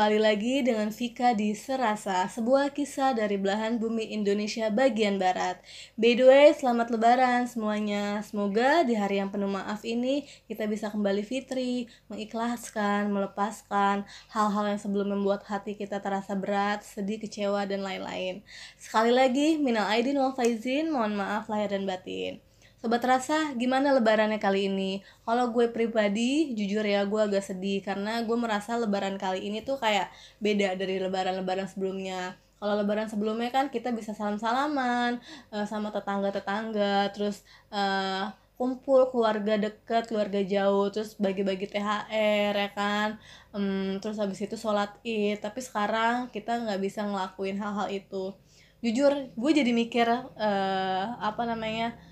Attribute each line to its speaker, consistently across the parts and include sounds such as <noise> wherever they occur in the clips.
Speaker 1: Kembali lagi dengan Vika di Serasa, sebuah kisah dari belahan bumi Indonesia bagian Barat. By the way, selamat lebaran semuanya. Semoga di hari yang penuh maaf ini kita bisa kembali fitri, mengikhlaskan, melepaskan hal-hal yang sebelum membuat hati kita terasa berat, sedih, kecewa, dan lain-lain. Sekali lagi, minal aidin wal faizin, mohon maaf lahir dan batin. Sobat Rasa, gimana lebarannya kali ini? Kalau gue pribadi, jujur ya gue agak sedih karena gue merasa lebaran kali ini tuh kayak beda dari lebaran-lebaran sebelumnya. Kalau lebaran sebelumnya kan kita bisa salam-salaman uh, sama tetangga-tetangga, terus uh, kumpul keluarga deket, keluarga jauh, terus bagi-bagi THR ya kan, um, terus habis itu sholat id. Tapi sekarang kita nggak bisa ngelakuin hal-hal itu. Jujur, gue jadi mikir uh, apa namanya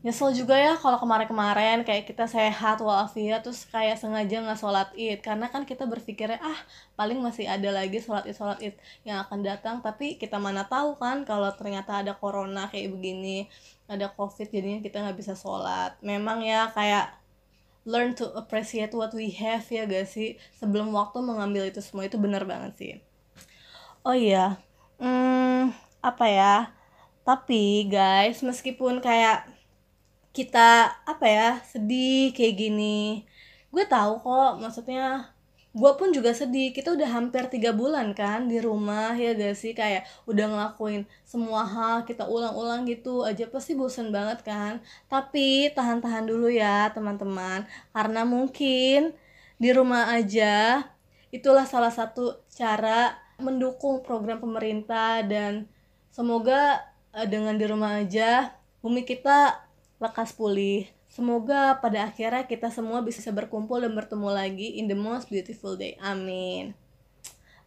Speaker 1: nyesel juga ya kalau kemarin-kemarin kayak kita sehat walafiat terus kayak sengaja nggak sholat id. Karena kan kita berpikirnya ah paling masih ada lagi sholat id sholat id yang akan datang. Tapi kita mana tahu kan kalau ternyata ada corona kayak begini ada covid jadinya kita nggak bisa sholat. Memang ya kayak learn to appreciate what we have ya gak sih? Sebelum waktu mengambil itu semua itu benar banget sih. Oh iya hmm, apa ya? Tapi guys meskipun kayak kita apa ya sedih kayak gini. Gue tahu kok maksudnya gue pun juga sedih. Kita udah hampir tiga bulan kan di rumah ya gak sih? Kayak udah ngelakuin semua hal kita ulang-ulang gitu aja pasti bosen banget kan? Tapi tahan-tahan dulu ya teman-teman. Karena mungkin di rumah aja itulah salah satu cara mendukung program pemerintah dan semoga eh, dengan di rumah aja bumi kita lekas pulih. Semoga pada akhirnya kita semua bisa berkumpul dan bertemu lagi in the most beautiful day. Amin.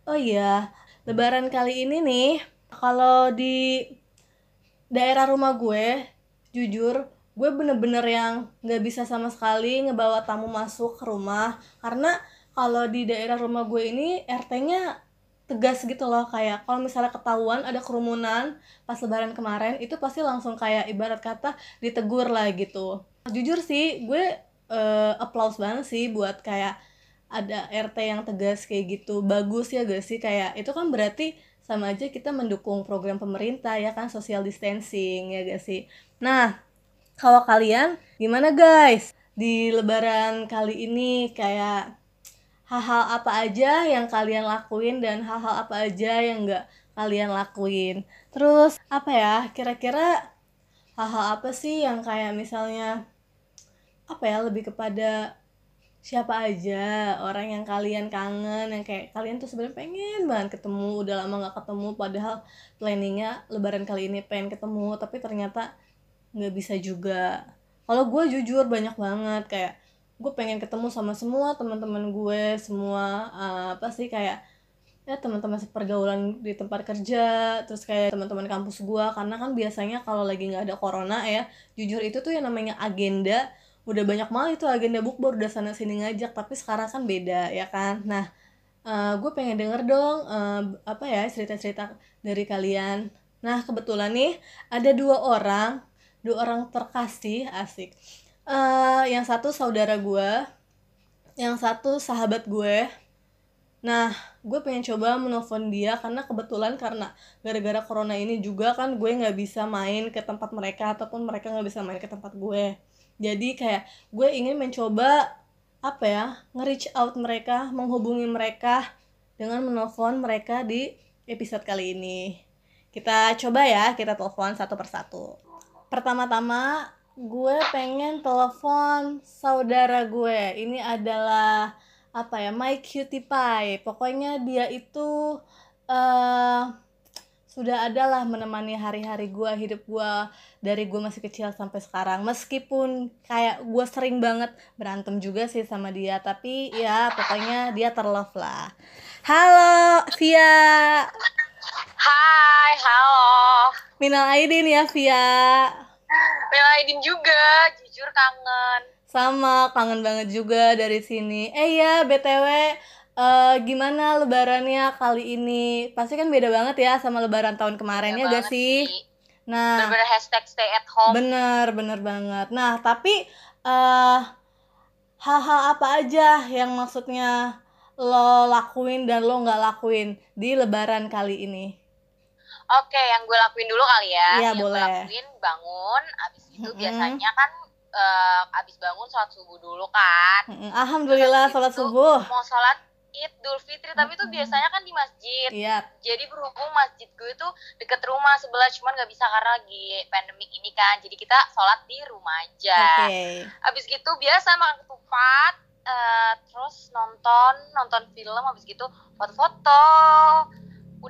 Speaker 1: Oh iya, lebaran kali ini nih, kalau di daerah rumah gue, jujur, gue bener-bener yang gak bisa sama sekali ngebawa tamu masuk ke rumah. Karena kalau di daerah rumah gue ini, RT-nya tegas gitu loh kayak kalau misalnya ketahuan ada kerumunan pas lebaran kemarin itu pasti langsung kayak ibarat kata ditegur lah gitu. Jujur sih gue uh, applause banget sih buat kayak ada RT yang tegas kayak gitu. Bagus ya gak sih? Kayak itu kan berarti sama aja kita mendukung program pemerintah ya kan social distancing ya gak sih? Nah kalau kalian gimana guys di lebaran kali ini? Kayak hal-hal apa aja yang kalian lakuin dan hal-hal apa aja yang nggak kalian lakuin. Terus apa ya kira-kira hal-hal apa sih yang kayak misalnya apa ya lebih kepada siapa aja orang yang kalian kangen yang kayak kalian tuh sebenarnya pengen banget ketemu udah lama nggak ketemu padahal planningnya lebaran kali ini pengen ketemu tapi ternyata nggak bisa juga. Kalau gue jujur banyak banget kayak gue pengen ketemu sama semua teman-teman gue semua uh, apa sih kayak ya teman-teman sepergaulan di tempat kerja terus kayak teman-teman kampus gue karena kan biasanya kalau lagi nggak ada corona ya jujur itu tuh yang namanya agenda udah banyak malah itu agenda bukber udah sana sini ngajak tapi sekarang kan beda ya kan? Nah uh, gue pengen denger dong uh, apa ya cerita-cerita dari kalian. Nah kebetulan nih ada dua orang dua orang terkasih asik uh, yang satu saudara gue yang satu sahabat gue nah gue pengen coba menelpon dia karena kebetulan karena gara-gara corona ini juga kan gue nggak bisa main ke tempat mereka ataupun mereka nggak bisa main ke tempat gue. Jadi kayak gue ingin mencoba apa ya nge-reach out mereka menghubungi mereka dengan menelpon mereka di episode kali ini. Kita coba ya kita telepon satu persatu. Pertama-tama gue pengen telepon saudara gue. Ini adalah apa ya my cutie pie. Pokoknya dia itu uh, sudah adalah menemani hari-hari gue hidup gue dari gue masih kecil sampai sekarang. Meskipun kayak gue sering banget berantem juga sih sama dia tapi ya pokoknya dia terlove lah. Halo Via.
Speaker 2: Hai halo.
Speaker 1: Minal Aidin ya Via
Speaker 2: Aidin juga, jujur kangen.
Speaker 1: Sama, kangen banget juga dari sini. Eh ya, BTW, uh, eh, gimana lebarannya kali ini? Pasti kan beda banget ya sama lebaran tahun kemarin ya gak sih? sih?
Speaker 2: Nah, bener, -bener hashtag stay at home.
Speaker 1: Bener, bener banget. Nah, tapi eh, hal-hal apa aja yang maksudnya lo lakuin dan lo nggak lakuin di lebaran kali ini?
Speaker 2: Oke, yang gue lakuin dulu kali ya.
Speaker 1: Iya,
Speaker 2: yang
Speaker 1: boleh.
Speaker 2: gue lakuin bangun, abis itu
Speaker 1: Mm-mm.
Speaker 2: biasanya kan eh, abis bangun sholat subuh dulu kan.
Speaker 1: Mm-mm. Alhamdulillah
Speaker 2: Terus
Speaker 1: sholat subuh.
Speaker 2: Mau sholat Idul Fitri, tapi itu biasanya kan di masjid.
Speaker 1: Iya.
Speaker 2: Jadi berhubung masjid gue itu deket rumah sebelah, cuman nggak bisa karena lagi pandemik ini kan. Jadi kita sholat di rumah aja.
Speaker 1: Oke.
Speaker 2: Abis gitu biasa makan ketupat, eh, terus nonton nonton film, abis gitu foto-foto.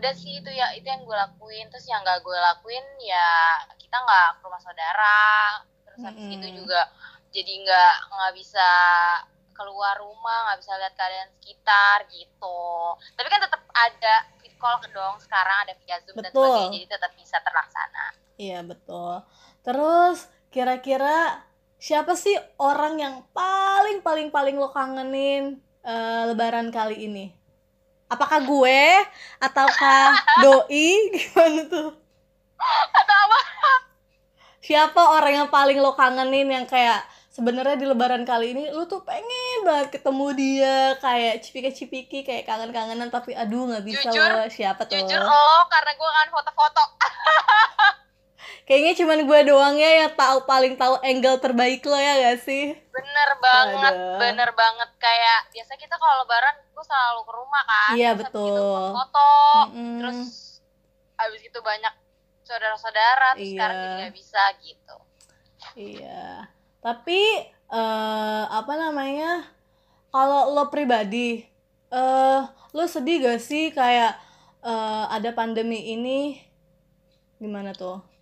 Speaker 2: Udah sih itu ya itu yang gue lakuin. Terus yang gak gue lakuin ya kita nggak ke rumah saudara. Terus abis
Speaker 1: Mm-mm.
Speaker 2: itu juga jadi nggak nggak bisa keluar rumah, nggak bisa lihat keadaan sekitar gitu. Tapi kan tetap ada video call dong sekarang ada via zoom dan
Speaker 1: Betul.
Speaker 2: sebagainya, jadi tetap bisa terlaksana.
Speaker 1: Iya betul. Terus kira-kira siapa sih orang yang paling paling paling lo kangenin eh, Lebaran kali ini? Apakah gue ataukah doi <laughs> gimana tuh?
Speaker 2: Atau apa?
Speaker 1: Siapa orang yang paling lo kangenin yang kayak sebenarnya di Lebaran kali ini lu tuh pengen banget ketemu dia kayak cipika-cipiki kayak kangen-kangenan tapi aduh nggak bisa
Speaker 2: Jujur,
Speaker 1: lo siapa tuh?
Speaker 2: Jujur oh karena gue kan foto-foto. <laughs>
Speaker 1: Kayaknya cuman gue doang ya yang tahu paling tahu angle terbaik lo ya gak sih?
Speaker 2: Bener banget,
Speaker 1: Aduh.
Speaker 2: bener banget kayak biasa kita kalau lebaran gue selalu ke rumah kan.
Speaker 1: Iya,
Speaker 2: Terus habis
Speaker 1: betul.
Speaker 2: Gitu, foto,
Speaker 1: Mm-mm.
Speaker 2: terus abis itu banyak saudara-saudara, terus
Speaker 1: Iya.
Speaker 2: sekarang jadi nggak bisa gitu.
Speaker 1: Iya. Tapi eh apa namanya? Kalau lo pribadi, eh lo sedih gak sih kayak eh ada pandemi ini? Gimana tuh?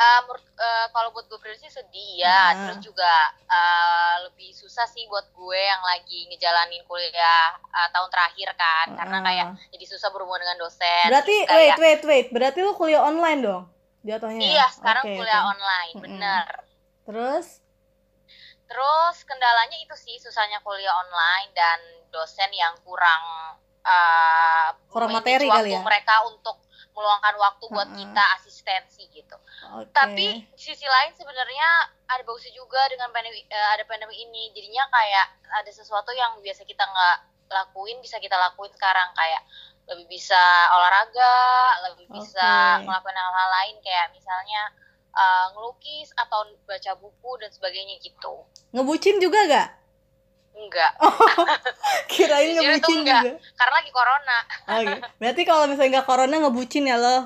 Speaker 2: Menurut eh, kalau buat gue pribadi sih sedih ya,
Speaker 1: Nah.
Speaker 2: terus juga eh, lebih susah sih buat gue yang lagi ngejalanin kuliah eh, tahun terakhir kan, karena
Speaker 1: Ah.
Speaker 2: kayak jadi susah berhubungan dengan dosen.
Speaker 1: Berarti
Speaker 2: terus
Speaker 1: wait
Speaker 2: kayak-
Speaker 1: wait wait, berarti lo kuliah online dong? Jatuhnya.
Speaker 2: Iya, sekarang
Speaker 1: Oke,
Speaker 2: kuliah
Speaker 1: oke.
Speaker 2: online, bener.
Speaker 1: Terus
Speaker 2: Terus kendalanya itu sih susahnya kuliah online dan dosen yang kurang uh,
Speaker 1: Kurang materi kali ya?
Speaker 2: mereka untuk meluangkan waktu buat
Speaker 1: Mm-mm.
Speaker 2: kita asistensi gitu.
Speaker 1: oke.
Speaker 2: Tapi sisi lain sebenarnya ada bagusnya juga dengan pandemi eh, ada pandemi ini. Jadinya kayak ada sesuatu yang biasa kita nggak lakuin bisa kita lakuin sekarang kayak lebih bisa olahraga, lebih bisa
Speaker 1: Oke.
Speaker 2: melakukan hal-hal lain kayak misalnya eh, ngelukis atau baca buku dan sebagainya gitu.
Speaker 1: ngebucin juga gak?
Speaker 2: Enggak, <laughs>
Speaker 1: Kirain
Speaker 2: Jujur itu
Speaker 1: ngebucin
Speaker 2: enggak.
Speaker 1: juga.
Speaker 2: karena lagi corona.
Speaker 1: Oke. Berarti kalau misalnya nggak corona ngebucin ya lo?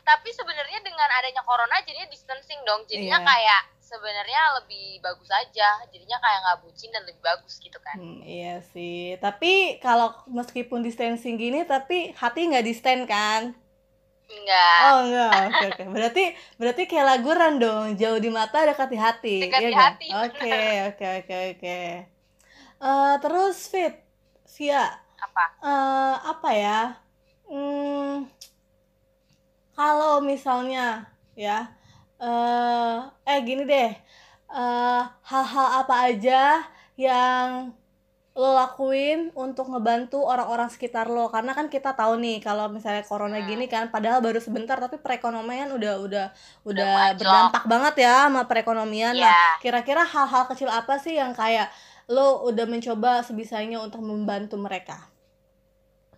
Speaker 2: Tapi sebenarnya dengan adanya corona jadinya distancing dong. Jadinya
Speaker 1: Iya.
Speaker 2: kayak sebenarnya lebih bagus aja. Jadinya kayak nggak bucin dan lebih bagus gitu kan.
Speaker 1: Hmm, iya sih. Tapi kalau meskipun distancing gini, tapi hati nggak di stand kan?
Speaker 2: Enggak.
Speaker 1: Oh enggak, oke oke. <laughs> Berarti berarti kayak laguran dong. Jauh di mata, dekat di hati.
Speaker 2: Dekat
Speaker 1: iya
Speaker 2: di
Speaker 1: nggak?
Speaker 2: hati,
Speaker 1: Oke oke oke oke. Eh, terus Fit, Via,
Speaker 2: Apa?
Speaker 1: eh, apa ya? Hmm, kalau misalnya ya, eh, eh gini deh, eh, hal-hal apa aja yang lo lakuin untuk ngebantu orang-orang sekitar lo karena kan kita tahu nih kalau misalnya corona
Speaker 2: Hmm.
Speaker 1: gini kan padahal baru sebentar tapi perekonomian udah udah udah
Speaker 2: maju.
Speaker 1: berdampak banget ya sama perekonomian nah
Speaker 2: Iya.
Speaker 1: kira-kira hal-hal kecil apa sih yang kayak lo udah mencoba sebisanya untuk membantu mereka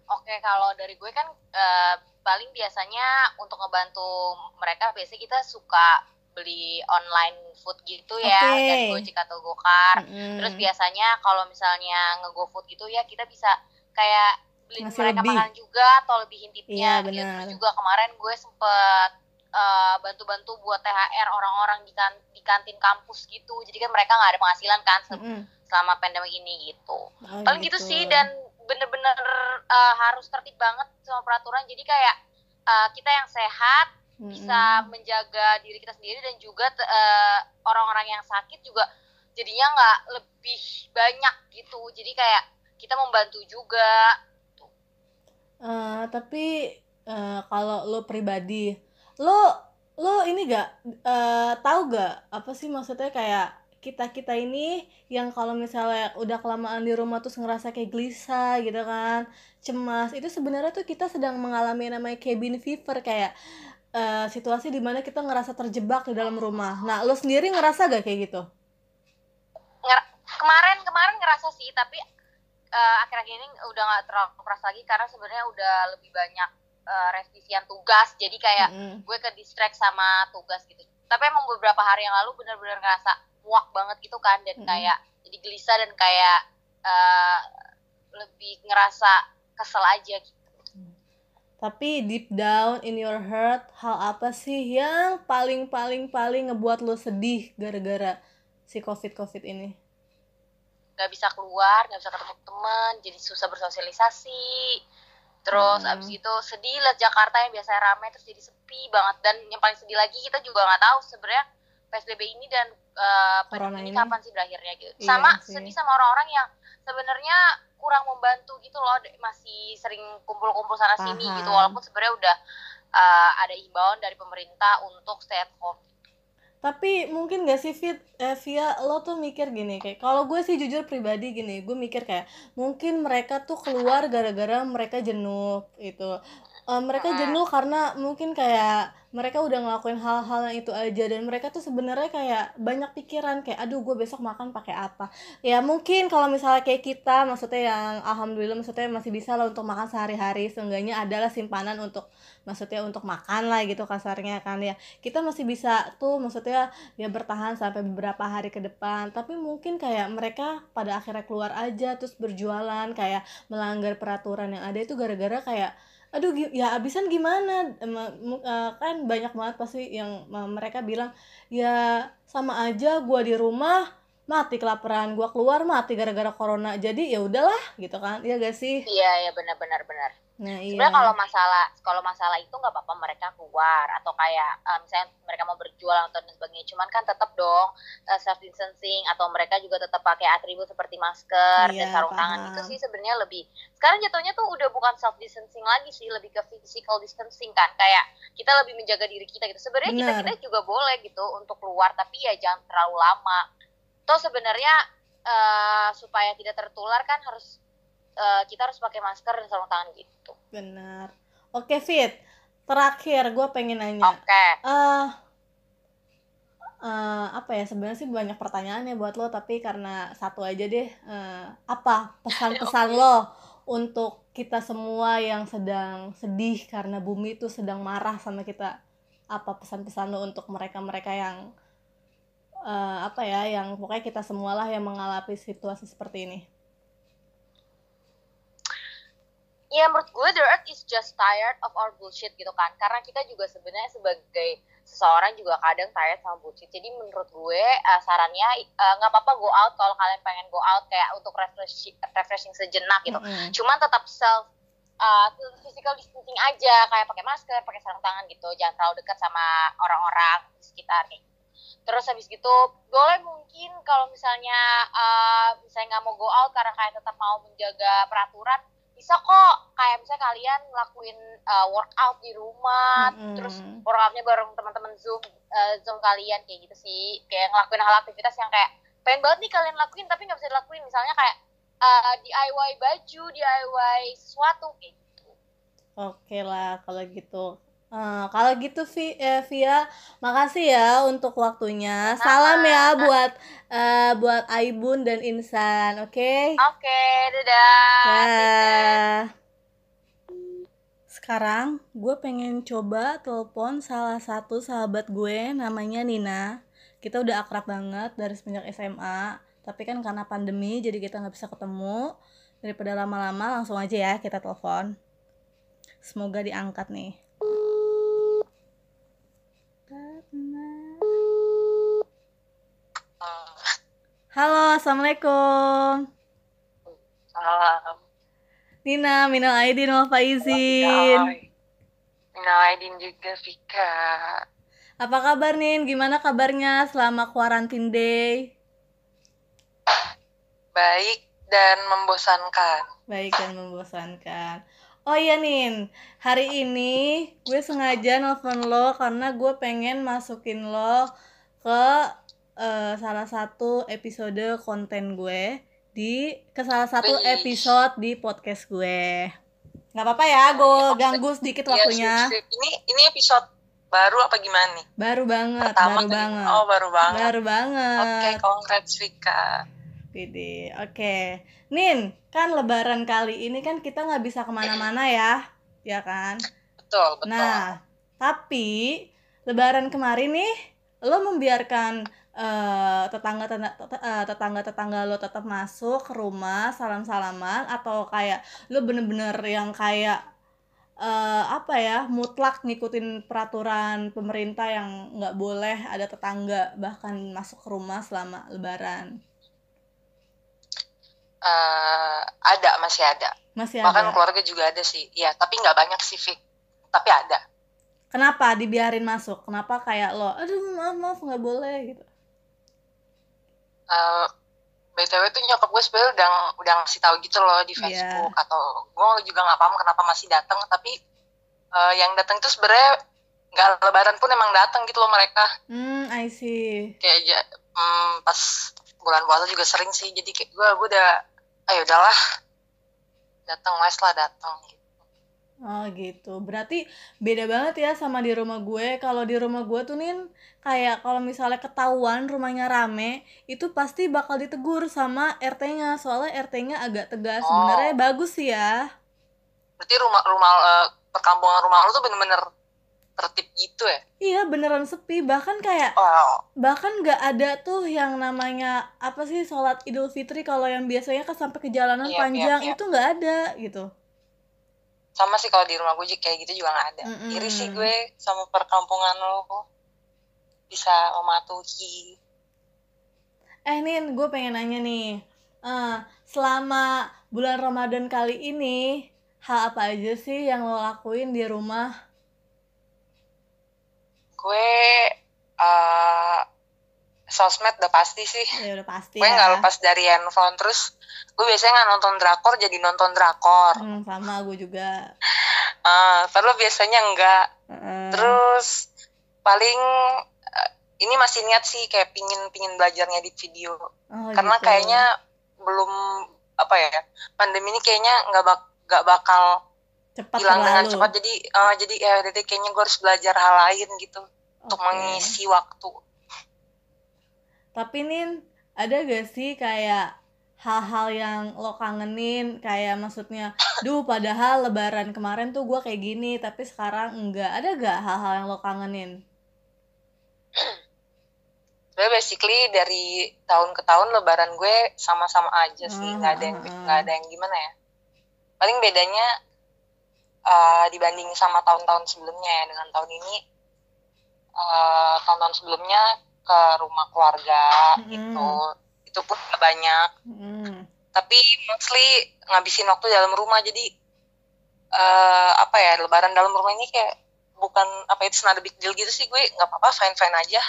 Speaker 2: Oke, kalau dari gue kan eh, paling biasanya untuk ngebantu mereka biasanya kita suka beli online food gitu ya
Speaker 1: Oke.
Speaker 2: dari Gojek atau Gokar.
Speaker 1: Mm-mm.
Speaker 2: Terus biasanya kalau misalnya nge-GoFood gitu ya kita bisa kayak beli
Speaker 1: Ngasih
Speaker 2: mereka
Speaker 1: lebih.
Speaker 2: makan juga atau lebihin
Speaker 1: Iya,
Speaker 2: tipnya gitu.
Speaker 1: benar.
Speaker 2: Terus juga kemarin gue sempet eh, bantu-bantu buat THR orang-orang di, kan- di kantin kampus gitu. Jadi kan mereka nggak ada penghasilan kan se-
Speaker 1: Mm-mm.
Speaker 2: Selama pandemi ini gitu.
Speaker 1: Oh,
Speaker 2: Paling gitu. sih dan bener-bener eh, harus tertib banget sama peraturan. Jadi kayak eh, kita yang sehat bisa
Speaker 1: Mm-mm.
Speaker 2: menjaga diri kita sendiri dan juga eh, orang-orang yang sakit juga jadinya nggak lebih banyak gitu jadi kayak kita membantu juga
Speaker 1: Eh, tapi eh, kalau lo pribadi, lo lo ini gak eh, tahu gak apa sih maksudnya kayak kita kita ini yang kalau misalnya udah kelamaan di rumah terus ngerasa kayak gelisah gitu kan, cemas itu sebenarnya tuh kita sedang mengalami namanya cabin fever kayak eh, situasi di mana kita ngerasa terjebak di dalam rumah. Nah lo sendiri ngerasa gak kayak gitu?
Speaker 2: Nger- kemarin kemarin ngerasa sih tapi uh, akhir-akhir ini udah nggak terlalu keras lagi karena sebenarnya udah lebih banyak uh, revisian tugas jadi kayak mm -hmm. gue ke distract sama tugas gitu tapi emang beberapa hari yang lalu bener-bener ngerasa muak banget gitu kan dan -hmm. kayak jadi gelisah dan kayak uh, lebih ngerasa kesel aja gitu
Speaker 1: tapi deep down in your heart hal apa sih yang paling paling paling ngebuat lo sedih gara-gara si covid covid ini
Speaker 2: Gak bisa keluar gak bisa ketemu teman jadi susah bersosialisasi terus hmm. abis itu sedih lihat Jakarta yang biasanya ramai terus jadi sepi banget dan yang paling sedih lagi kita juga nggak tahu sebenarnya PSBB ini dan uh, pandemi ini. kapan sih berakhirnya gitu. Iya sama sih. sedih sama orang-orang yang sebenarnya kurang membantu gitu loh masih sering kumpul-kumpul sana sini gitu walaupun sebenarnya udah uh, ada imbauan dari pemerintah untuk stay at home.
Speaker 1: Tapi mungkin gak sih Fit? Eh, via lo tuh mikir gini kayak kalau gue sih jujur pribadi gini gue mikir kayak mungkin mereka tuh keluar gara-gara mereka jenuh itu uh, mereka jenuh karena mungkin kayak mereka udah ngelakuin hal-hal yang itu aja dan mereka tuh sebenarnya kayak banyak pikiran kayak aduh gue besok makan pakai apa? Ya mungkin kalau misalnya kayak kita maksudnya yang alhamdulillah maksudnya masih bisa lah untuk makan sehari-hari seenggaknya adalah simpanan untuk maksudnya untuk makan lah gitu kasarnya kan ya. Kita masih bisa tuh maksudnya ya bertahan sampai beberapa hari ke depan tapi mungkin kayak mereka pada akhirnya keluar aja terus berjualan kayak melanggar peraturan yang ada itu gara-gara kayak aduh ya abisan gimana? Uh, kan banyak banget pasti yang mereka bilang ya sama aja gua di rumah mati kelaparan gua keluar mati gara-gara corona jadi ya udahlah gitu kan ya gak sih?
Speaker 2: Iya ya benar-benar benar Nah, iya. Sebenarnya kalau masalah kalau masalah itu nggak apa-apa mereka keluar atau kayak uh, misalnya mereka mau berjualan atau dan sebagainya. Cuman kan tetap dong uh, eh, self distancing atau mereka juga tetap pakai atribut seperti masker iya, dan sarung paham. tangan itu sih sebenarnya lebih. Sekarang jatuhnya tuh udah bukan self distancing lagi sih, lebih ke physical distancing kan. Kayak kita lebih menjaga diri kita gitu. Sebenarnya kita kita juga boleh gitu untuk keluar tapi ya jangan terlalu lama. Toh sebenarnya uh, supaya tidak tertular kan harus uh, kita harus pakai masker dan sarung tangan gitu.
Speaker 1: Benar. Oke Fit. Terakhir gue pengen nanya.
Speaker 2: Oke. Okay. uh,
Speaker 1: uh, eh, apa ya sebenarnya sih banyak pertanyaan ya buat lo tapi karena satu aja deh uh, apa pesan-pesan <laughs> okay. lo untuk kita semua yang sedang sedih karena bumi itu sedang marah sama kita? Apa pesan-pesan lo untuk mereka-mereka yang uh, apa ya yang pokoknya kita semualah yang mengalami situasi seperti ini
Speaker 2: ya menurut gue the earth is just tired of our bullshit gitu kan. Karena kita juga sebenarnya sebagai seseorang juga kadang tired sama bullshit. Jadi menurut gue uh, sarannya eh, nggak uh, apa-apa go out kalau kalian pengen go out kayak untuk refreshing refreshing sejenak gitu. Mm -hmm. cuman tetap self uh, physical distancing aja. Kayak pakai masker pakai sarung tangan gitu. Jangan terlalu dekat sama orang-orang di sekitar. Gitu. terus habis gitu boleh mungkin kalau misalnya uh, misalnya nggak mau go out karena kalian tetap mau menjaga peraturan bisa kok kayak misalnya kalian ngelakuin uh, workout di rumah mm-hmm. terus workoutnya bareng teman-teman zoom uh, zoom kalian kayak gitu sih. Kayak ngelakuin hal aktivitas yang kayak pengen banget nih kalian lakuin tapi nggak bisa dilakuin. Misalnya kayak uh, DIY baju DIY sesuatu kayak gitu.
Speaker 1: Oke lah kalau gitu Uh, kalau gitu Vi, eh, Via, makasih ya untuk waktunya. Salam ya buat uh, buat Aibun dan Insan, oke? Okay?
Speaker 2: Oke, okay, dadah.
Speaker 1: Dadah. Sekarang gue pengen coba telepon salah satu sahabat gue namanya Nina. Kita udah akrab banget dari semenjak SMA, tapi kan karena pandemi jadi kita nggak bisa ketemu. Daripada lama-lama langsung aja ya kita telepon. Semoga diangkat nih. Halo, assalamualaikum.
Speaker 3: Salam.
Speaker 1: Nina, Minal Aidin wal Faizin.
Speaker 3: Minal Aidin juga, Vika.
Speaker 1: Apa kabar, Nin? Gimana kabarnya selama quarantine day?
Speaker 3: Baik dan membosankan.
Speaker 1: Baik dan membosankan. Oh iya Nin, hari ini gue sengaja nelfon lo karena gue pengen masukin lo ke uh, salah satu episode konten gue di ke salah satu episode di podcast gue. Nggak apa-apa ya, gue ya, ganggu sedikit ya, waktunya.
Speaker 3: Ini ini episode baru apa gimana nih?
Speaker 1: Baru banget, Pertama baru banget.
Speaker 3: Oh, baru banget.
Speaker 1: Baru banget.
Speaker 3: Oke, okay, congrats Vika.
Speaker 1: Oke. Nin, kan lebaran kali ini kan kita nggak bisa ke mana-mana ya, ya kan?
Speaker 3: Betul, betul.
Speaker 1: Nah, tapi lebaran kemarin nih, lo membiarkan eh, tetangga tetangga tetangga tetangga lo tetap masuk ke rumah salam salaman atau kayak lo bener-bener yang kayak eh, apa ya mutlak ngikutin peraturan pemerintah yang nggak boleh ada tetangga bahkan masuk ke rumah selama lebaran
Speaker 3: Eh, ada, masih ada.
Speaker 1: masih
Speaker 3: Bahkan
Speaker 1: ada
Speaker 3: keluarga juga ada sih. Ya, tapi nggak banyak sih, Fik. Tapi ada.
Speaker 1: kenapa dibiarin masuk kenapa kayak lo aduh maaf maaf nggak boleh gitu
Speaker 3: Eh, BTW tuh nyokap gue sebenarnya udah udah ngasih tahu gitu loh di
Speaker 1: Iya.
Speaker 3: Facebook atau gue juga nggak paham kenapa masih datang tapi eh, yang datang itu sebenarnya nggak lebaran pun emang datang gitu loh mereka
Speaker 1: hmm I see
Speaker 3: kayak aja hmm, pas bulan puasa juga sering sih jadi kayak gue gue udah ayo udahlah datang wes lah datang gitu.
Speaker 1: Oh gitu. Berarti beda banget ya sama di rumah gue. Kalau di rumah gue tuh nih kayak kalau misalnya ketahuan rumahnya rame, itu pasti bakal ditegur sama RT-nya. Soalnya RT-nya agak tegas.
Speaker 3: Oh.
Speaker 1: Sebenarnya bagus sih ya.
Speaker 3: berarti rumah rumah eh, perkampungan rumah lu tuh bener-bener tertib gitu ya
Speaker 1: Iya beneran sepi. Bahkan kayak
Speaker 3: wow
Speaker 1: bahkan nggak ada tuh yang namanya apa sih sholat Idul Fitri kalau yang biasanya kan sampai ke jalanan
Speaker 3: Iya, iya,
Speaker 1: panjang
Speaker 3: iya.
Speaker 1: itu nggak ada gitu.
Speaker 3: Sama sih kalau di rumah gue kayak gitu juga nggak ada
Speaker 1: Mm-mm.
Speaker 3: iri sih gue sama perkampungan lo bisa mematuhi
Speaker 1: Eh Nin, gue pengen nanya nih, Eh, selama bulan Ramadan kali ini, hal apa aja sih yang lo lakuin di rumah?
Speaker 3: gue eh sosmed udah pasti sih
Speaker 1: Ya udah pasti
Speaker 3: gue
Speaker 1: ya.
Speaker 3: nggak lepas dari handphone terus gue biasanya nggak nonton drakor jadi nonton drakor
Speaker 1: Hmm, sama gue juga.
Speaker 3: Eh, padahal biasanya enggak
Speaker 1: Heeh.
Speaker 3: terus paling eh, ini masih niat sih kayak pingin pingin belajar ngedit video
Speaker 1: Oh,
Speaker 3: karena
Speaker 1: gitu.
Speaker 3: kayaknya belum apa ya pandemi ini kayaknya nggak bak nggak bakal
Speaker 1: cepat
Speaker 3: hilang dengan cepat jadi eh, jadi ya jadi kayaknya gue harus belajar hal lain gitu untuk
Speaker 1: Oke.
Speaker 3: mengisi waktu
Speaker 1: Tapi Nin, ada gak sih kayak hal-hal yang lo kangenin kayak maksudnya, duh padahal lebaran kemarin tuh gue kayak gini tapi sekarang enggak. Ada gak hal-hal yang lo kangenin?
Speaker 3: Sebenarnya basically dari tahun ke tahun lebaran gue sama-sama aja sih, nggak ada yang
Speaker 1: Hmm.
Speaker 3: nggak ada yang gimana ya. Paling bedanya eh, dibanding sama tahun-tahun sebelumnya ya dengan tahun ini eh, tahun-tahun sebelumnya ke rumah keluarga
Speaker 1: Hmm.
Speaker 3: gitu, itu pun nggak banyak.
Speaker 1: Hmm.
Speaker 3: Tapi mostly ngabisin waktu dalam rumah jadi eh, apa ya lebaran dalam rumah ini kayak bukan apa itu not a big deal gitu sih gue nggak apa-apa fine fine aja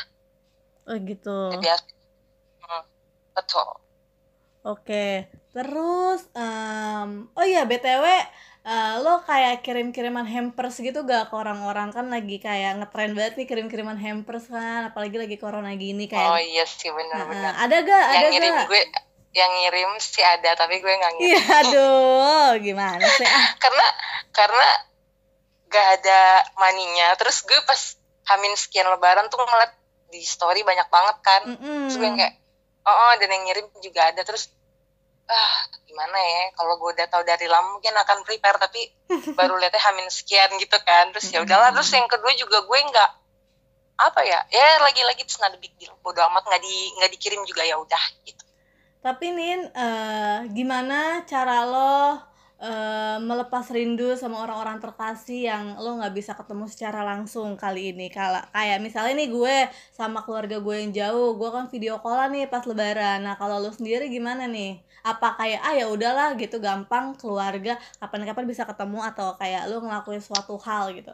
Speaker 1: Oh gitu.
Speaker 3: biasa Hmm, betul
Speaker 1: Oke, terus em, oh iya BTW eh, lo kayak kirim-kiriman hampers gitu gak ke orang-orang? Kan lagi kayak ngetren banget nih kirim-kiriman hampers kan apalagi lagi corona gini
Speaker 3: oh
Speaker 1: kayak
Speaker 3: iya sih benar-benar
Speaker 1: ada gak? Ada
Speaker 3: yang ngirim
Speaker 1: gak?
Speaker 3: gue yang ngirim sih ada tapi gue nggak ngirim.
Speaker 1: Iya aduh gimana sih? Ah. <laughs>
Speaker 3: Karena karena gak ada maninya. Terus gue pas hamin sekian lebaran tuh ngeliat di story banyak banget kan. Terus gue yang
Speaker 1: Mm-mm.
Speaker 3: kayak oh, oh dan yang ngirim juga ada. Terus ah gimana ya kalau gue udah tahu dari lama mungkin akan prepare tapi <laughs> baru lihatnya hamin sekian gitu kan terus ya udahlah terus yang kedua juga gue nggak apa ya ya lagi-lagi terus nggak ada big deal bodo amat nggak di nggak dikirim juga ya udah gitu
Speaker 1: Tapi Nin, eh, gimana cara lo eh, melepas rindu sama orang-orang terkasih yang lo nggak bisa ketemu secara langsung kali ini? Kala kayak misalnya nih gue sama keluarga gue yang jauh, gue kan video callan nih pas Lebaran. Nah kalau lo sendiri gimana nih? Apa kayak ah ya udahlah gitu gampang keluarga kapan-kapan bisa ketemu atau kayak lo ngelakuin suatu hal gitu?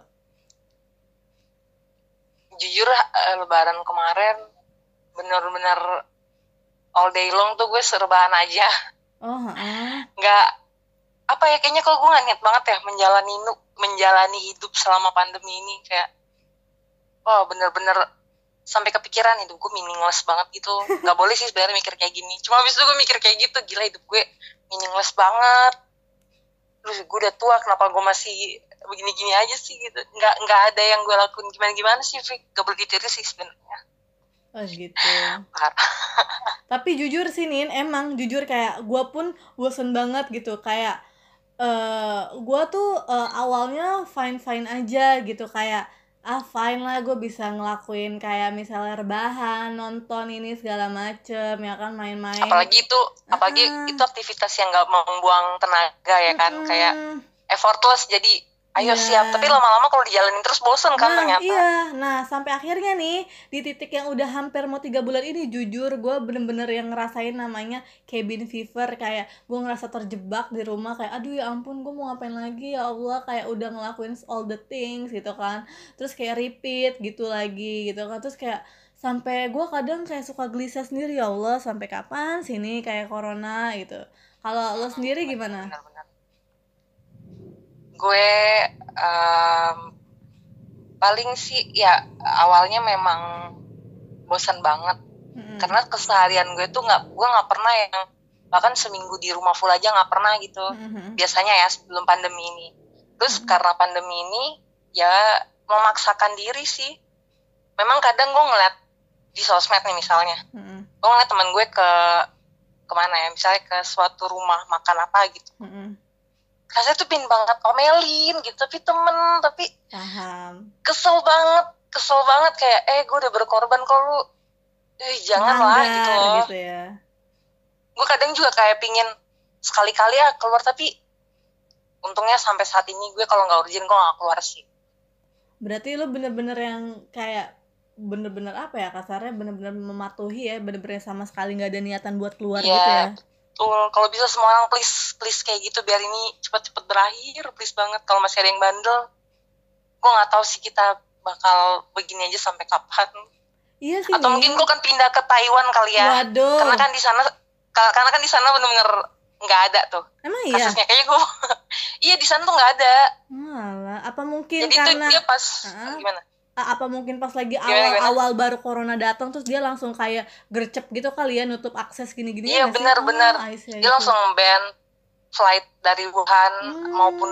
Speaker 3: jujur eh, lebaran kemarin bener-bener all day long tuh gue serbahan aja
Speaker 1: Oh, heeh.
Speaker 3: nggak apa ya kayaknya kalau gue nggak niat banget ya menjalani menjalani hidup selama pandemi ini kayak wah bener-bener sampai kepikiran hidup gue meaningless banget gitu. Nggak boleh sih sebenarnya mikir kayak gini. Cuma habis itu gue mikir kayak gitu gila hidup gue meaningless banget. Terus gue udah tua kenapa gue masih begini-gini aja sih gitu. Nggak nggak ada yang gue lakuin. Gimana-gimana sih Fik? Gak boleh ditiru sih sebenarnya.
Speaker 1: Oh gitu. <laughs> Tapi jujur sih Nin, emang jujur kayak gue pun bosen banget gitu. Kayak eh gue tuh eh, awalnya fine fine aja gitu. Kayak ah fine lah gue bisa ngelakuin kayak misalnya rebahan nonton ini segala macem ya kan main-main
Speaker 3: apalagi itu apalagi
Speaker 1: Ah.
Speaker 3: itu aktivitas yang nggak membuang tenaga ya kan kayak
Speaker 1: Mm-mm.
Speaker 3: effortless jadi ayo
Speaker 1: Iya.
Speaker 3: siap. Tapi lama-lama kalau dijalanin terus bosen kan
Speaker 1: nah
Speaker 3: ternyata.
Speaker 1: iya. Nah sampai akhirnya nih di titik yang udah hampir mau tiga bulan ini jujur gue bener-bener yang ngerasain namanya cabin fever. Kayak gue ngerasa terjebak di rumah kayak aduh ya ampun gue mau ngapain lagi? Ya Allah kayak udah ngelakuin all the things gitu kan. Terus kayak repeat gitu lagi gitu kan. Terus kayak sampai gue kadang kayak suka gelisah sendiri ya Allah sampai kapan sini kayak corona? gitu. Kalau lo sendiri gimana?
Speaker 3: benar-benar gue em, paling sih ya awalnya memang bosan banget
Speaker 1: Mm-mm.
Speaker 3: karena keseharian gue tuh nggak gue nggak pernah yang bahkan seminggu di rumah full aja nggak pernah gitu
Speaker 1: Mm-mm.
Speaker 3: biasanya ya sebelum pandemi ini terus
Speaker 1: Mhm.
Speaker 3: karena pandemi ini ya memaksakan diri sih memang kadang gue ngeliat di sosmed nih misalnya
Speaker 1: Mm-mm.
Speaker 3: gue ngeliat teman gue ke ke mana ya misalnya ke suatu rumah makan apa gitu
Speaker 1: Mm-mm.
Speaker 3: Rasanya tuh pin banget omelin gitu tapi temen tapi
Speaker 1: paham.
Speaker 3: kesel banget kesel banget kayak eh gue udah berkorban kok lu. Eh jangan lah gitu loh.
Speaker 1: gitu ya.
Speaker 3: Gue kadang juga kayak pingin sekali-kali ya keluar tapi untungnya sampai saat ini gue kalau nggak urgent gue nggak keluar sih.
Speaker 1: Berarti lo bener-bener yang kayak bener-bener apa ya kasarnya bener-bener mematuhi ya bener-bener sama sekali nggak ada niatan buat keluar
Speaker 3: Iya,
Speaker 1: gitu ya
Speaker 3: Betul, kalau bisa semua orang please please kayak gitu biar ini cepet-cepet berakhir please banget. Kalau masih ada yang bandel gue nggak tahu sih kita bakal begini aja sampai kapan.
Speaker 1: Iya sih
Speaker 3: atau mungkin gue kan pindah ke Taiwan kali ya.
Speaker 1: Waduh.
Speaker 3: Karena kan di sana ka- karena kan di sana bener-bener nggak ada tuh
Speaker 1: emang iya?
Speaker 3: kasusnya. Kayaknya gue <laughs> iya di sana tuh nggak ada.
Speaker 1: Malah, apa mungkin
Speaker 3: jadi
Speaker 1: karena
Speaker 3: dia pas
Speaker 1: Ah.
Speaker 3: gimana?
Speaker 1: a- apa mungkin pas lagi
Speaker 3: Gimana, gimana?
Speaker 1: awal-awal baru corona datang terus dia langsung kayak gercep gitu kali ya nutup akses gini-gini
Speaker 3: Iya, benar-benar.
Speaker 1: Ah, I see, I
Speaker 3: dia langsung ban flight dari Wuhan
Speaker 1: Hmm.
Speaker 3: maupun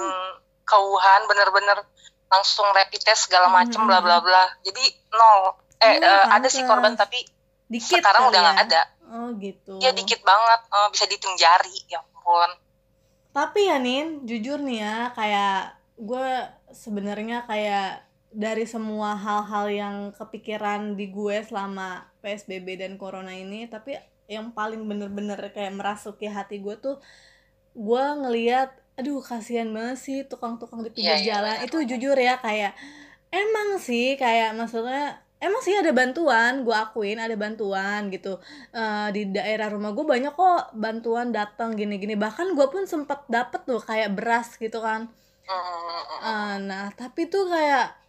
Speaker 3: ke Wuhan bener-bener langsung rapid test segala macem
Speaker 1: Hmm.
Speaker 3: bla bla bla jadi nol eh
Speaker 1: Oh,
Speaker 3: eh, ada sih korban tapi
Speaker 1: dikit
Speaker 3: sekarang udah
Speaker 1: ya?
Speaker 3: nggak ada
Speaker 1: oh gitu
Speaker 3: ya dikit banget Eh, bisa dihitung jari ya ampun
Speaker 1: Tapi ya Nin, jujur nih ya, kayak gue sebenarnya kayak dari semua hal-hal yang kepikiran di gue selama PSBB dan Corona ini, tapi yang paling bener-bener kayak merasuki hati gue tuh, gue ngeliat, aduh kasihan banget sih tukang-tukang di pinggir
Speaker 3: iya,
Speaker 1: jalan.
Speaker 3: benar,
Speaker 1: Itu jujur ya kayak, emang sih kayak maksudnya, emang sih ada bantuan, gue akuin ada bantuan gitu. Eh, di daerah rumah gue banyak kok bantuan datang gini-gini. Bahkan gue pun sempat dapet tuh kayak beras gitu kan. Eh, nah tapi tuh kayak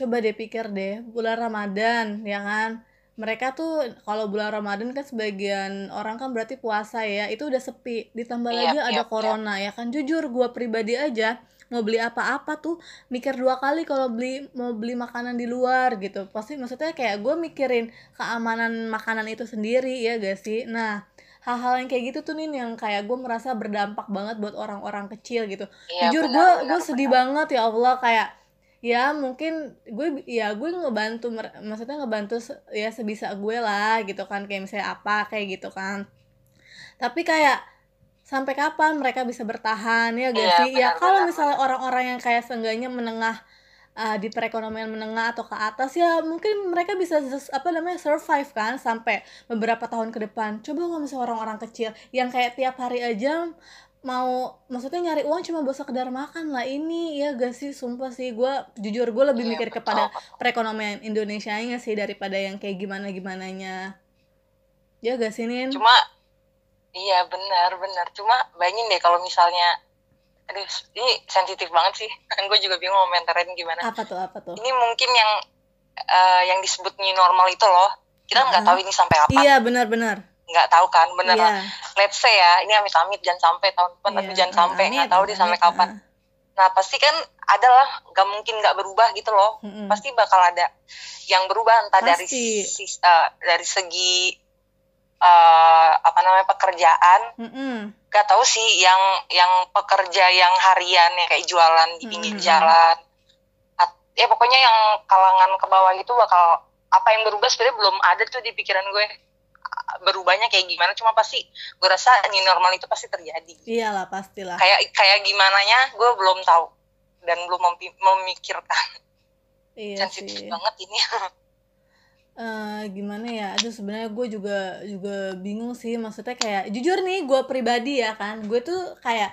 Speaker 1: coba deh pikir deh bulan Ramadan ya kan? Mereka tuh kalau bulan Ramadan kan sebagian orang kan berarti puasa ya itu udah sepi. Ditambah
Speaker 3: Iya,
Speaker 1: lagi
Speaker 3: iya,
Speaker 1: ada
Speaker 3: iya.
Speaker 1: corona ya kan? Jujur gue pribadi aja mau beli apa-apa tuh mikir dua kali kalau beli mau beli makanan di luar gitu. Pasti maksudnya kayak gue mikirin keamanan makanan itu sendiri ya gak sih? Nah hal-hal yang kayak gitu tuh nih yang kayak gue merasa berdampak banget buat orang-orang kecil gitu.
Speaker 3: Iya,
Speaker 1: jujur gue gue sedih
Speaker 3: benar.
Speaker 1: banget ya Allah kayak ya mungkin gue ya gue ngebantu maksudnya ngebantu ya sebisa gue lah gitu kan kayak misalnya apa kayak gitu kan. Tapi kayak sampai kapan mereka bisa bertahan ya gak
Speaker 3: Iya,
Speaker 1: sih? Ya kalau misalnya orang-orang yang kayak seenggaknya menengah uh, di perekonomian menengah atau ke atas ya mungkin mereka bisa apa namanya survive kan sampai beberapa tahun ke depan. Coba kalau misalnya orang-orang kecil yang kayak tiap hari aja mau maksudnya nyari uang cuma buat sekedar makan lah. Ini ya gak sih? Sumpah sih gue jujur gue lebih
Speaker 3: Iya,
Speaker 1: mikir
Speaker 3: betul.
Speaker 1: kepada perekonomian Indonesia nya sih daripada yang kayak gimana gimananya ya gak sih Nin?
Speaker 3: Cuma iya benar benar. Cuma bayangin deh kalau misalnya aduh ini sensitif banget sih. <laughs> Gue juga bingung komentarin gimana.
Speaker 1: Apa tuh apa tuh?
Speaker 3: Ini mungkin yang eh, yang disebut new normal itu loh. Kita nggak
Speaker 1: Uh-uh.
Speaker 3: tahu ini sampai kapan.
Speaker 1: Iya benar-benar
Speaker 3: nggak tahu kan bener
Speaker 1: iya
Speaker 3: let's say ya ini amit amit jangan sampai tahun depan tapi
Speaker 1: iya.
Speaker 3: jangan sampai nggak tahu deh sampai kapan nah pasti kan ada lah nggak mungkin nggak berubah gitu loh
Speaker 1: Mm-mm.
Speaker 3: pasti bakal ada yang berubah entah dari
Speaker 1: Pasti.
Speaker 3: sis- eh, dari segi eh, apa namanya pekerjaan
Speaker 1: Mm-mm.
Speaker 3: gak tahu sih yang yang pekerja yang harian ya kayak jualan di pinggir
Speaker 1: Mhm.
Speaker 3: jalan At- ya pokoknya yang kalangan ke bawah itu bakal apa yang berubah sebenarnya belum ada tuh di pikiran gue berubahnya kayak gimana cuma pasti gue rasa new normal itu pasti terjadi.
Speaker 1: Iyalah pastilah.
Speaker 3: Kayak kayak gimana nya gue belum tahu dan belum memikirkan.
Speaker 1: Iya
Speaker 3: sensitif
Speaker 1: sih.
Speaker 3: banget ini. <laughs>
Speaker 1: Eh, gimana ya? Aduh sebenarnya gue juga juga bingung sih. Maksudnya kayak jujur nih gue pribadi ya kan. Gue tuh kayak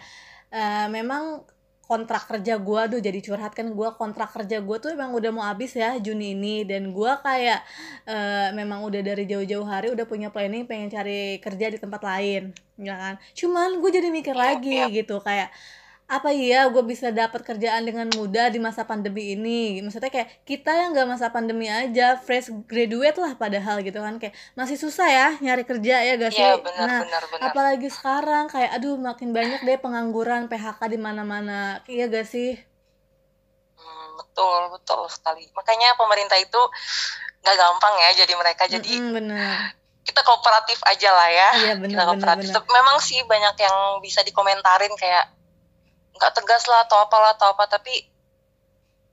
Speaker 1: eh, memang kontrak kerja gue tuh jadi curhat kan gue kontrak kerja gue tuh emang udah mau habis ya Juni ini dan gue kayak eh, memang udah dari jauh-jauh hari udah punya planning pengen cari kerja di tempat lain ya kan cuman gue jadi mikir
Speaker 3: Iya,
Speaker 1: lagi
Speaker 3: iya.
Speaker 1: gitu kayak apa iya gue bisa dapat kerjaan dengan mudah di masa pandemi ini? Maksudnya kayak kita yang gak masa pandemi aja fresh graduate lah padahal gitu kan. Kayak masih susah ya nyari kerja ya gak sih?
Speaker 3: iya benar
Speaker 1: nah
Speaker 3: benar benar.
Speaker 1: apalagi sekarang kayak aduh makin banyak deh pengangguran PHK di mana-mana. Iya gak sih?
Speaker 3: Hmm, betul betul sekali. Makanya pemerintah itu nggak gampang ya jadi mereka. Jadi
Speaker 1: Mm-mm, bener
Speaker 3: kita kooperatif aja lah ya.
Speaker 1: Iya bener
Speaker 3: kita
Speaker 1: bener
Speaker 3: kooperatif.
Speaker 1: bener
Speaker 3: Tapi memang sih banyak yang bisa dikomentarin kayak nggak tegas lah atau apalah atau apa tapi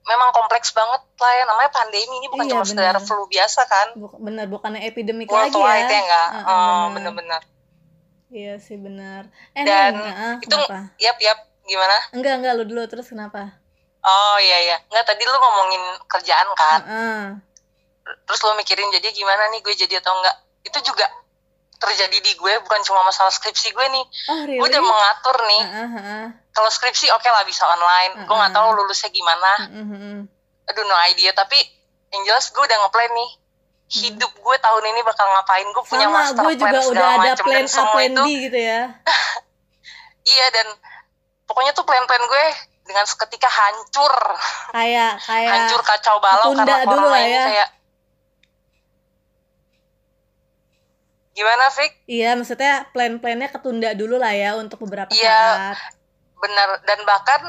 Speaker 3: memang kompleks banget lah ya. Namanya pandemi ini bukan
Speaker 1: Iya,
Speaker 3: cuma sekedar
Speaker 1: benar.
Speaker 3: flu biasa kan?
Speaker 1: Buk- bener bukannya epidemik lagi ya.
Speaker 3: ya enggak
Speaker 1: Heeh,
Speaker 3: oh,
Speaker 1: bener.
Speaker 3: bener-bener
Speaker 1: iya sih bener eh
Speaker 3: Dan
Speaker 1: heeh,
Speaker 3: itu-
Speaker 1: kenapa?
Speaker 3: yap yap. Gimana?
Speaker 1: Enggak enggak lu dulu terus kenapa?
Speaker 3: Oh iya iya. Nggak tadi lu ngomongin kerjaan kan?
Speaker 1: Heeh.
Speaker 3: terus lu mikirin jadi gimana nih gue jadi atau enggak? Itu juga terjadi di gue bukan cuma masalah skripsi gue nih.
Speaker 1: Oh really?
Speaker 3: Gue udah mengatur nih.
Speaker 1: Heeh, heeh.
Speaker 3: kalau skripsi oke lah bisa online. Gue nggak tahu lulusnya gimana. Aduh no idea. Tapi yang jelas gue udah ngeplan nih. Hidup gue tahun ini bakal ngapain? Gue punya
Speaker 1: sama
Speaker 3: master
Speaker 1: gue
Speaker 3: plan
Speaker 1: juga udah
Speaker 3: segala
Speaker 1: ada
Speaker 3: macem
Speaker 1: plan
Speaker 3: dan
Speaker 1: A
Speaker 3: semua
Speaker 1: plan
Speaker 3: itu.
Speaker 1: B gitu ya. <laughs>
Speaker 3: Iya dan pokoknya tuh plan-plan gue dengan seketika hancur.
Speaker 1: Kayak kayak
Speaker 3: hancur kacau balau karena
Speaker 1: dulu
Speaker 3: corona
Speaker 1: lah
Speaker 3: ini
Speaker 1: ya.
Speaker 3: kayak gimana Fik?
Speaker 1: iya maksudnya plan-plannya ketunda dulu lah ya untuk beberapa
Speaker 3: Iya.
Speaker 1: saat
Speaker 3: bener dan bahkan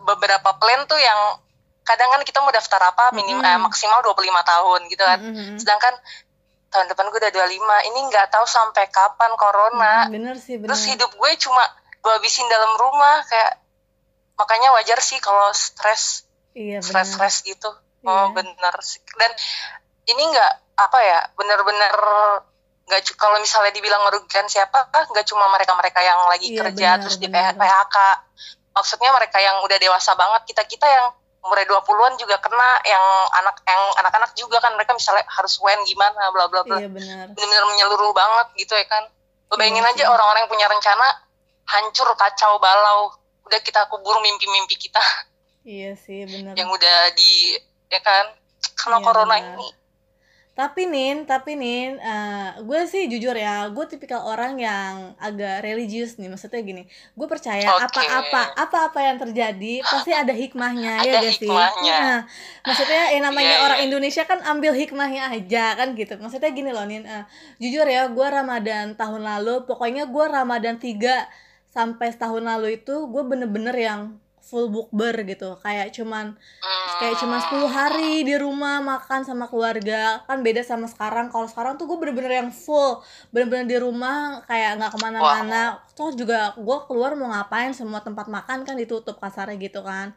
Speaker 3: beberapa plan tuh yang kadang kan kita mau daftar apa minim
Speaker 1: Mm-mm.
Speaker 3: eh, maksimal 25 tahun gitu kan
Speaker 1: Mm, mm, mm.
Speaker 3: sedangkan tahun depan gue udah 25 ini nggak tahu sampai kapan corona
Speaker 1: Mm, bener sih bener
Speaker 3: terus hidup gue cuma gue habisin dalam rumah kayak makanya wajar sih kalau stres
Speaker 1: iya
Speaker 3: stres
Speaker 1: bener
Speaker 3: stres gitu
Speaker 1: Iya.
Speaker 3: oh bener sih dan ini nggak apa ya bener-bener nggak kalau misalnya dibilang merugikan siapa nggak cuma mereka-mereka yang lagi
Speaker 1: Iya,
Speaker 3: kerja
Speaker 1: benar,
Speaker 3: terus di
Speaker 1: benar.
Speaker 3: PHK maksudnya mereka yang udah dewasa banget kita kita yang umur 20-an juga kena yang anak yang anak-anak juga kan mereka misalnya harus wen gimana bla bla bla.
Speaker 1: Iya bener
Speaker 3: bener-bener menyeluruh banget gitu ya kan. Lo bayangin
Speaker 1: Iya
Speaker 3: aja orang-orang yang punya rencana hancur kacau balau. Udah kita kubur mimpi-mimpi kita.
Speaker 1: Iya sih bener
Speaker 3: yang udah di ya kan. Karena
Speaker 1: Iya,
Speaker 3: corona
Speaker 1: benar.
Speaker 3: ini
Speaker 1: tapi nin tapi nin eh, gue sih jujur ya gue tipikal orang yang agak religius nih. Maksudnya gini gue percaya apa-apa apa-apa yang terjadi pasti ada hikmahnya ya
Speaker 3: Ada
Speaker 1: gak sih. Nah, maksudnya yang namanya
Speaker 3: Iya,
Speaker 1: orang. Indonesia kan ambil hikmahnya aja kan gitu. Maksudnya gini loh nin eh, jujur ya gue ramadan tahun lalu pokoknya gue ramadan 3 sampai setahun lalu itu gue bener-bener yang full bukber gitu. Kayak cuman kayak cuma 10 hari di rumah makan sama keluarga. Kan beda sama sekarang. Kalau sekarang tuh gue bener-bener yang full. Bener-bener di rumah kayak nggak ke mana-mana. Toh juga gue keluar mau ngapain semua tempat makan kan ditutup kasarnya gitu kan.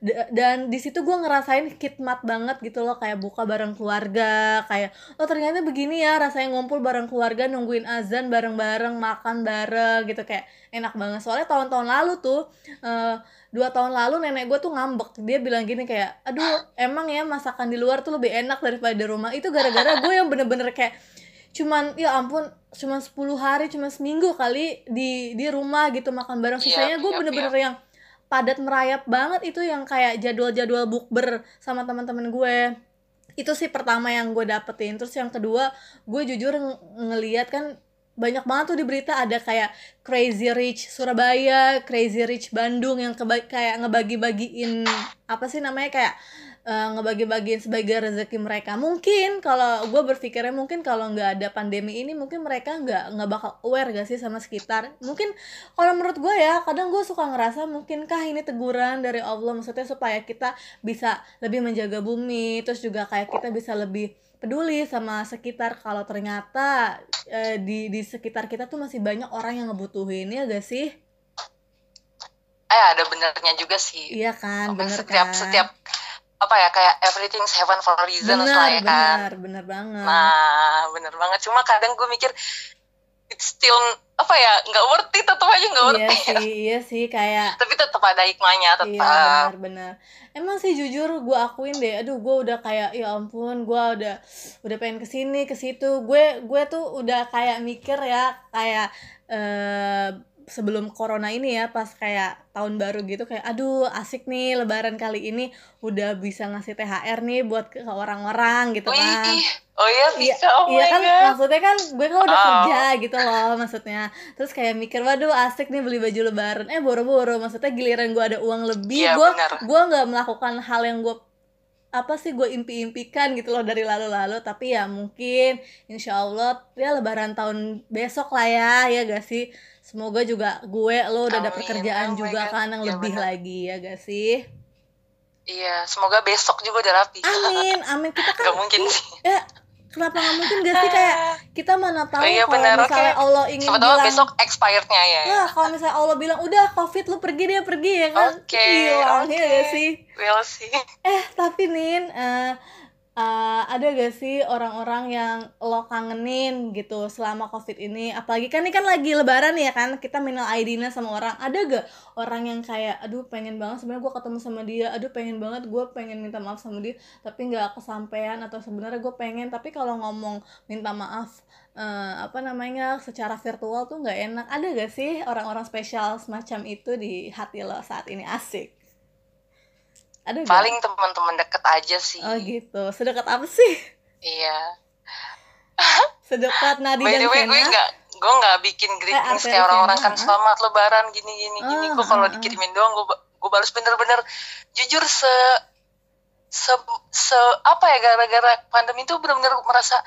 Speaker 1: D- dan di situ gue ngerasain khidmat banget gitu loh. Kayak buka bareng keluarga kayak oh ternyata begini ya rasanya ngumpul bareng keluarga nungguin azan bareng-bareng makan bareng gitu. Kayak enak banget. Soalnya tahun-tahun lalu tuh eh, dua tahun lalu nenek gue tuh ngambek. Dia bilang gini kayak aduh emang ya masakan di luar tuh lebih enak daripada di rumah. Itu gara-gara gue yang bener-bener kayak cuman ya ampun cuman 10 hari cuman seminggu kali di di rumah gitu makan bareng.
Speaker 3: Iya,
Speaker 1: sisanya gue
Speaker 3: iya,
Speaker 1: bener-bener yang padat merayap banget itu yang kayak jadwal-jadwal bukber sama teman-teman gue itu sih pertama yang gue dapetin. Terus yang kedua gue jujur ng- ngeliat kan banyak banget tuh di berita ada kayak Crazy Rich Surabaya, Crazy Rich Bandung yang keba- kayak ngebagi-bagiin apa sih namanya kayak eh, ngebagi-bagiin sebagai rezeki mereka. Mungkin kalau gue berpikirnya mungkin kalau nggak ada pandemi ini mungkin mereka nggak nggak bakal aware gak sih sama sekitar. Mungkin kalau menurut gue ya kadang gue suka ngerasa mungkinkah ini teguran dari Allah maksudnya supaya kita bisa lebih menjaga bumi terus juga kayak kita bisa lebih peduli sama sekitar. Kalau ternyata eh, di di sekitar kita tuh masih banyak orang yang ngebutuhin ya gak sih?
Speaker 3: Eh ada benernya juga sih.
Speaker 1: Iya kan bener
Speaker 3: setiap
Speaker 1: kan?
Speaker 3: setiap apa ya kayak everything's heaven for a reason
Speaker 1: bener
Speaker 3: lah ya kan.
Speaker 1: bener bener banget.
Speaker 3: Nah bener banget. Cuma kadang gue mikir it's still apa ya nggak worth it tetap aja nggak worth
Speaker 1: iya
Speaker 3: it
Speaker 1: sih iya sih kayak
Speaker 3: tapi tetap ada hikmahnya tetap
Speaker 1: Iya benar-benar. Emang sih jujur gue akuin deh, aduh gue udah kayak ya ampun gue udah udah pengen ke sini ke situ. Gue gue tuh udah kayak mikir ya kayak eh sebelum corona ini ya pas kayak tahun baru gitu kayak aduh asik nih lebaran kali ini udah bisa ngasih THR nih buat ke orang-orang gitu
Speaker 3: Wih,
Speaker 1: kan.
Speaker 3: oh iya
Speaker 1: Iya,
Speaker 3: bisa oh
Speaker 1: iya kan
Speaker 3: God.
Speaker 1: maksudnya kan gue kan udah
Speaker 3: Oh.
Speaker 1: kerja gitu loh maksudnya terus kayak mikir waduh asik nih beli baju lebaran eh boro-boro maksudnya giliran gue ada uang lebih
Speaker 3: Iya,
Speaker 1: gue gue nggak melakukan hal yang gue apa sih gue impi-impikan gitu loh dari lalu-lalu tapi ya mungkin insya Allah ya lebaran tahun besok lah ya ya gak sih semoga juga gue lo udah ada pekerjaan
Speaker 3: Oh
Speaker 1: juga
Speaker 3: God.
Speaker 1: kan yang
Speaker 3: Iya,
Speaker 1: lebih
Speaker 3: benar.
Speaker 1: lagi ya gak sih
Speaker 3: iya semoga besok juga udah rapi
Speaker 1: amin amin kita <laughs> kan
Speaker 3: Gak mungkin sih
Speaker 1: ya kenapa nggak mungkin gak sih? Kayak kita mana tahu
Speaker 3: Oh iya,
Speaker 1: kalau misalnya
Speaker 3: oke.
Speaker 1: Allah ingin
Speaker 3: siapa
Speaker 1: bilang
Speaker 3: besok expirednya ya.
Speaker 1: Nah, kalau misalnya Allah bilang udah covid lu pergi dia pergi ya kan?
Speaker 3: Oke,
Speaker 1: hilang ya
Speaker 3: oke.
Speaker 1: gak sih?
Speaker 3: Will sih
Speaker 1: eh tapi nin eh, eh, ada gak sih orang-orang yang lo kangenin gitu selama covid ini? Apalagi kan ini kan lagi lebaran ya kan kita minal aidina sama orang. Ada gak orang yang kayak aduh pengen banget sebenarnya gue ketemu sama dia. Aduh pengen banget gue pengen minta maaf sama dia tapi nggak kesampaian atau sebenarnya gue pengen. Tapi kalau ngomong minta maaf eh, apa namanya secara virtual tuh nggak enak. Ada gak sih orang-orang spesial semacam itu di hati lo saat ini? Asik ada gak?
Speaker 3: paling teman-teman deket aja sih
Speaker 1: Oh gitu. Sedekat apa sih?
Speaker 3: iya
Speaker 1: Sedekat Nadi
Speaker 3: by
Speaker 1: dan
Speaker 3: the way gue nggak gue nggak bikin greetings
Speaker 1: Arteri
Speaker 3: kayak orang-orang kan
Speaker 1: ah.
Speaker 3: selamat lebaran gini gini gini
Speaker 1: Ah,
Speaker 3: gue kalau
Speaker 1: ah,
Speaker 3: dikirimin doang gue gue balas bener-bener jujur se se se apa ya gara-gara pandemi itu bener-bener merasa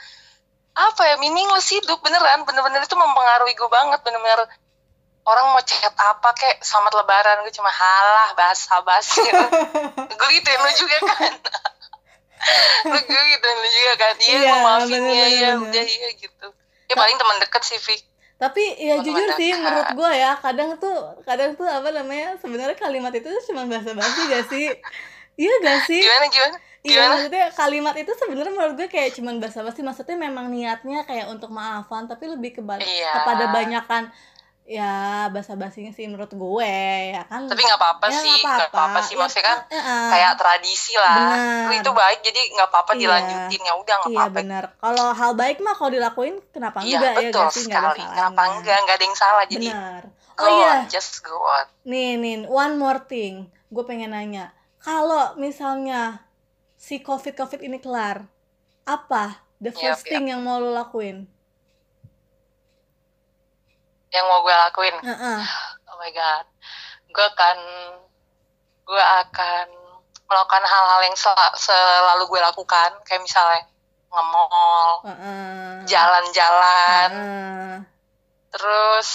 Speaker 3: apa ya meaningless hidup beneran bener-bener itu mempengaruhi gue banget bener-bener orang mau chat apa kek? Selamat lebaran. Gue cuma halah bahasa basi <laughs> gue gituin lu juga kan. <laughs> Lu gue gituin lu juga kan. Iya gue maafin ya ya udah iya gitu. Ya paling teman deket sih Vic
Speaker 1: Tapi ya
Speaker 3: Oh,
Speaker 1: jujur sih
Speaker 3: dekat.
Speaker 1: menurut gue ya kadang tuh kadang tuh apa namanya sebenarnya kalimat itu cuma basa-basi gak sih? Iya gak sih?
Speaker 3: gimana gimana?
Speaker 1: Iya maksudnya kalimat itu sebenarnya menurut gue kayak cuman basa-basi. Maksudnya memang niatnya kayak untuk maafan tapi lebih ke
Speaker 3: Iya.
Speaker 1: kepada banyakan ya basa-basinya sih menurut gue ya kan
Speaker 3: tapi nggak apa-apa
Speaker 1: Ya,
Speaker 3: sih nggak apa-apa sih
Speaker 1: Ya,
Speaker 3: maksudnya kan
Speaker 1: eh, eh.
Speaker 3: kayak tradisi lah
Speaker 1: Benar.
Speaker 3: Lu itu baik jadi nggak apa-apa
Speaker 1: Iya.
Speaker 3: dilanjutin ya udah nggak
Speaker 1: Iya
Speaker 3: apa-apa
Speaker 1: benar. Kalau hal baik mah kalau dilakuin kenapa
Speaker 3: iya
Speaker 1: enggak ya
Speaker 3: betul
Speaker 1: sih nggak ada salahnya.
Speaker 3: kenapa enggak nggak ada yang salah jadi
Speaker 1: Benar.
Speaker 3: go
Speaker 1: Oh iya,
Speaker 3: on just go on
Speaker 1: nih nih one more thing. Gue pengen nanya. Kalau misalnya si covid covid ini kelar, apa the first thing yang mau lo lakuin?
Speaker 3: Yang mau gue lakuin.
Speaker 1: Heeh.
Speaker 3: oh my god. Gue akan gue akan melakukan hal-hal yang sel- selalu gue lakukan. Kayak misalnya nge-mall jalan-jalan.
Speaker 1: Heeh.
Speaker 3: terus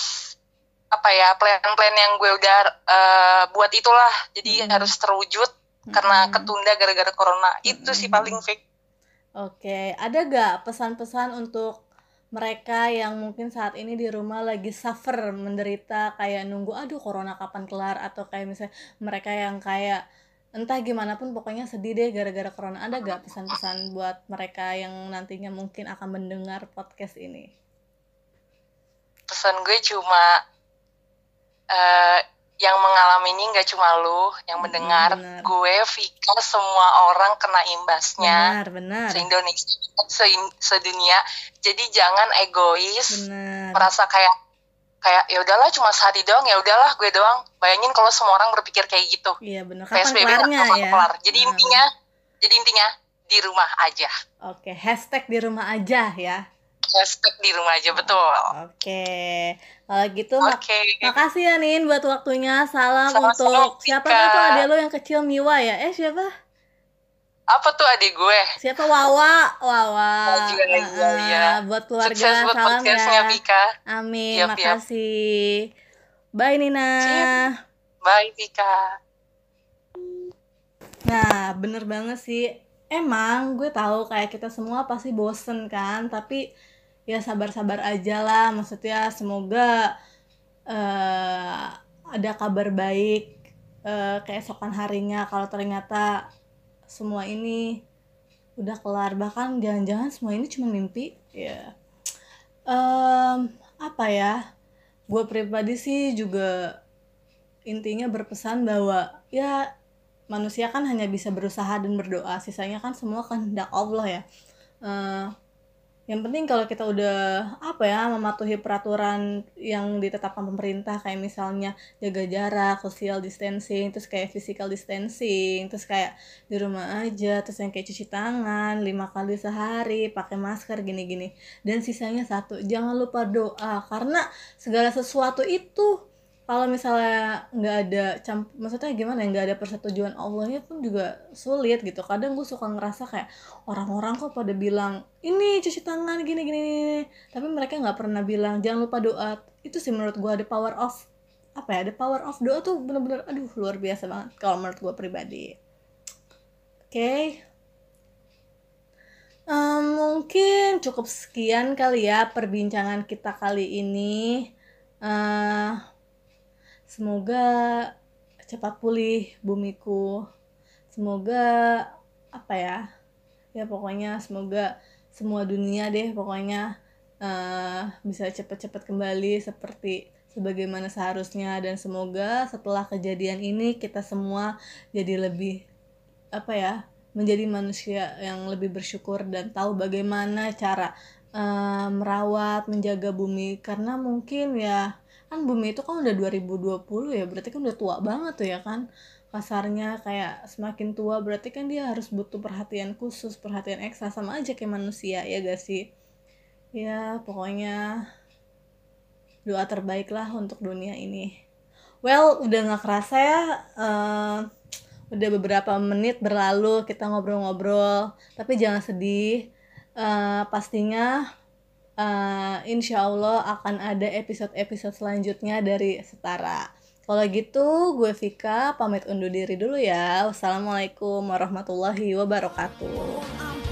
Speaker 3: apa ya plan-plan yang gue udah eh, buat itulah. Jadi harus terwujud karena ketunda gara-gara corona. Itu sih paling fake
Speaker 1: Oke, ada gak pesan-pesan untuk mereka yang mungkin saat ini di rumah lagi suffer, menderita kayak nunggu aduh corona kapan kelar atau kayak misalnya mereka yang kayak entah gimana pun pokoknya sedih deh gara-gara corona. Ada gak pesan-pesan buat mereka yang nantinya mungkin akan mendengar podcast ini?
Speaker 3: pesan gue cuma eh, yang mengalami ini nggak cuma lu yang
Speaker 1: Mm,
Speaker 3: mendengar
Speaker 1: benar.
Speaker 3: gue Vika semua orang kena imbasnya
Speaker 1: Benar, benar.
Speaker 3: se Indonesia se sedunia jadi jangan egois
Speaker 1: Benar.
Speaker 3: merasa kayak kayak ya udahlah cuma sehari doang ya udahlah gue doang bayangin kalau semua orang berpikir kayak gitu
Speaker 1: Iya benar. Kapan
Speaker 3: PSBB
Speaker 1: kelarnya
Speaker 3: kapan
Speaker 1: ya?
Speaker 3: kelar jadi
Speaker 1: Nah,
Speaker 3: intinya jadi intinya di rumah aja
Speaker 1: Oke, hashtag di rumah aja ya.
Speaker 3: Hashtag di rumah aja betul
Speaker 1: Oke, kalau gitu
Speaker 3: oke
Speaker 1: mak- makasih ya Nin buat waktunya. Salam
Speaker 3: Sama-sama,
Speaker 1: untuk siapa
Speaker 3: Tika.
Speaker 1: tuh adek lo yang kecil Miwa ya? Eh siapa?
Speaker 3: apa tuh adik gue
Speaker 1: Siapa Wawa? Wawa.
Speaker 3: Oh, iya, iya,
Speaker 1: Ah,
Speaker 3: iya.
Speaker 1: Buat keluarga
Speaker 3: sukses buat
Speaker 1: salam ya.
Speaker 3: Vika
Speaker 1: Amin,
Speaker 3: Yap, yap.
Speaker 1: makasih. Bye Nina.
Speaker 3: Sip. bye Vika
Speaker 1: Nah, bener banget sih. Emang gue tahu kayak kita semua pasti bosen kan, tapi ya sabar-sabar aja lah. Maksudnya semoga eh ada kabar baik eh keesokan harinya kalau ternyata semua ini udah kelar. Bahkan jangan-jangan semua ini cuma mimpi. Ya. Um, apa ya? Gue pribadi sih juga intinya berpesan bahwa ya manusia kan hanya bisa berusaha dan berdoa. Sisanya kan semua kehendak Allah ya. Uh, yang penting kalau kita udah apa ya mematuhi peraturan yang ditetapkan pemerintah kayak misalnya jaga jarak, social distancing, terus kayak physical distancing, terus kayak di rumah aja, terus yang kayak cuci tangan lima kali sehari, pakai masker gini-gini. Dan sisanya satu, jangan lupa doa karena segala sesuatu itu kalau misalnya nggak ada camp maksudnya gimana ya nggak ada persetujuan Allahnya pun juga sulit gitu kadang gue suka ngerasa kayak orang-orang kok pada bilang ini cuci tangan gini gini, gini. tapi mereka nggak pernah bilang jangan lupa doa itu sih menurut gue ada power of apa ya ada power of doa tuh bener-bener aduh luar biasa banget kalau menurut gue pribadi oke okay. um, mungkin cukup sekian kali ya perbincangan kita kali ini uh, semoga cepat pulih bumiku. Semoga apa ya ya pokoknya semoga semua dunia deh pokoknya uh, bisa cepat-cepat kembali seperti sebagaimana seharusnya. Dan semoga setelah kejadian ini kita semua jadi lebih apa ya menjadi manusia yang lebih bersyukur dan tahu bagaimana cara uh, merawat menjaga bumi. Karena mungkin ya kan bumi itu kan udah 2020 ya berarti kan udah tua banget tuh ya kan. Kasarnya kayak semakin tua berarti kan dia harus butuh perhatian khusus perhatian ekstra sama aja kayak manusia ya gak sih? Ya pokoknya doa terbaik lah untuk dunia ini. Well udah nggak kerasa ya uh, udah beberapa menit berlalu kita ngobrol-ngobrol tapi jangan sedih. Uh, pastinya uh, insya Allah akan ada episode-episode selanjutnya dari Setara. Kalau gitu, gue Vika pamit undur diri dulu ya. Wassalamualaikum warahmatullahi wabarakatuh.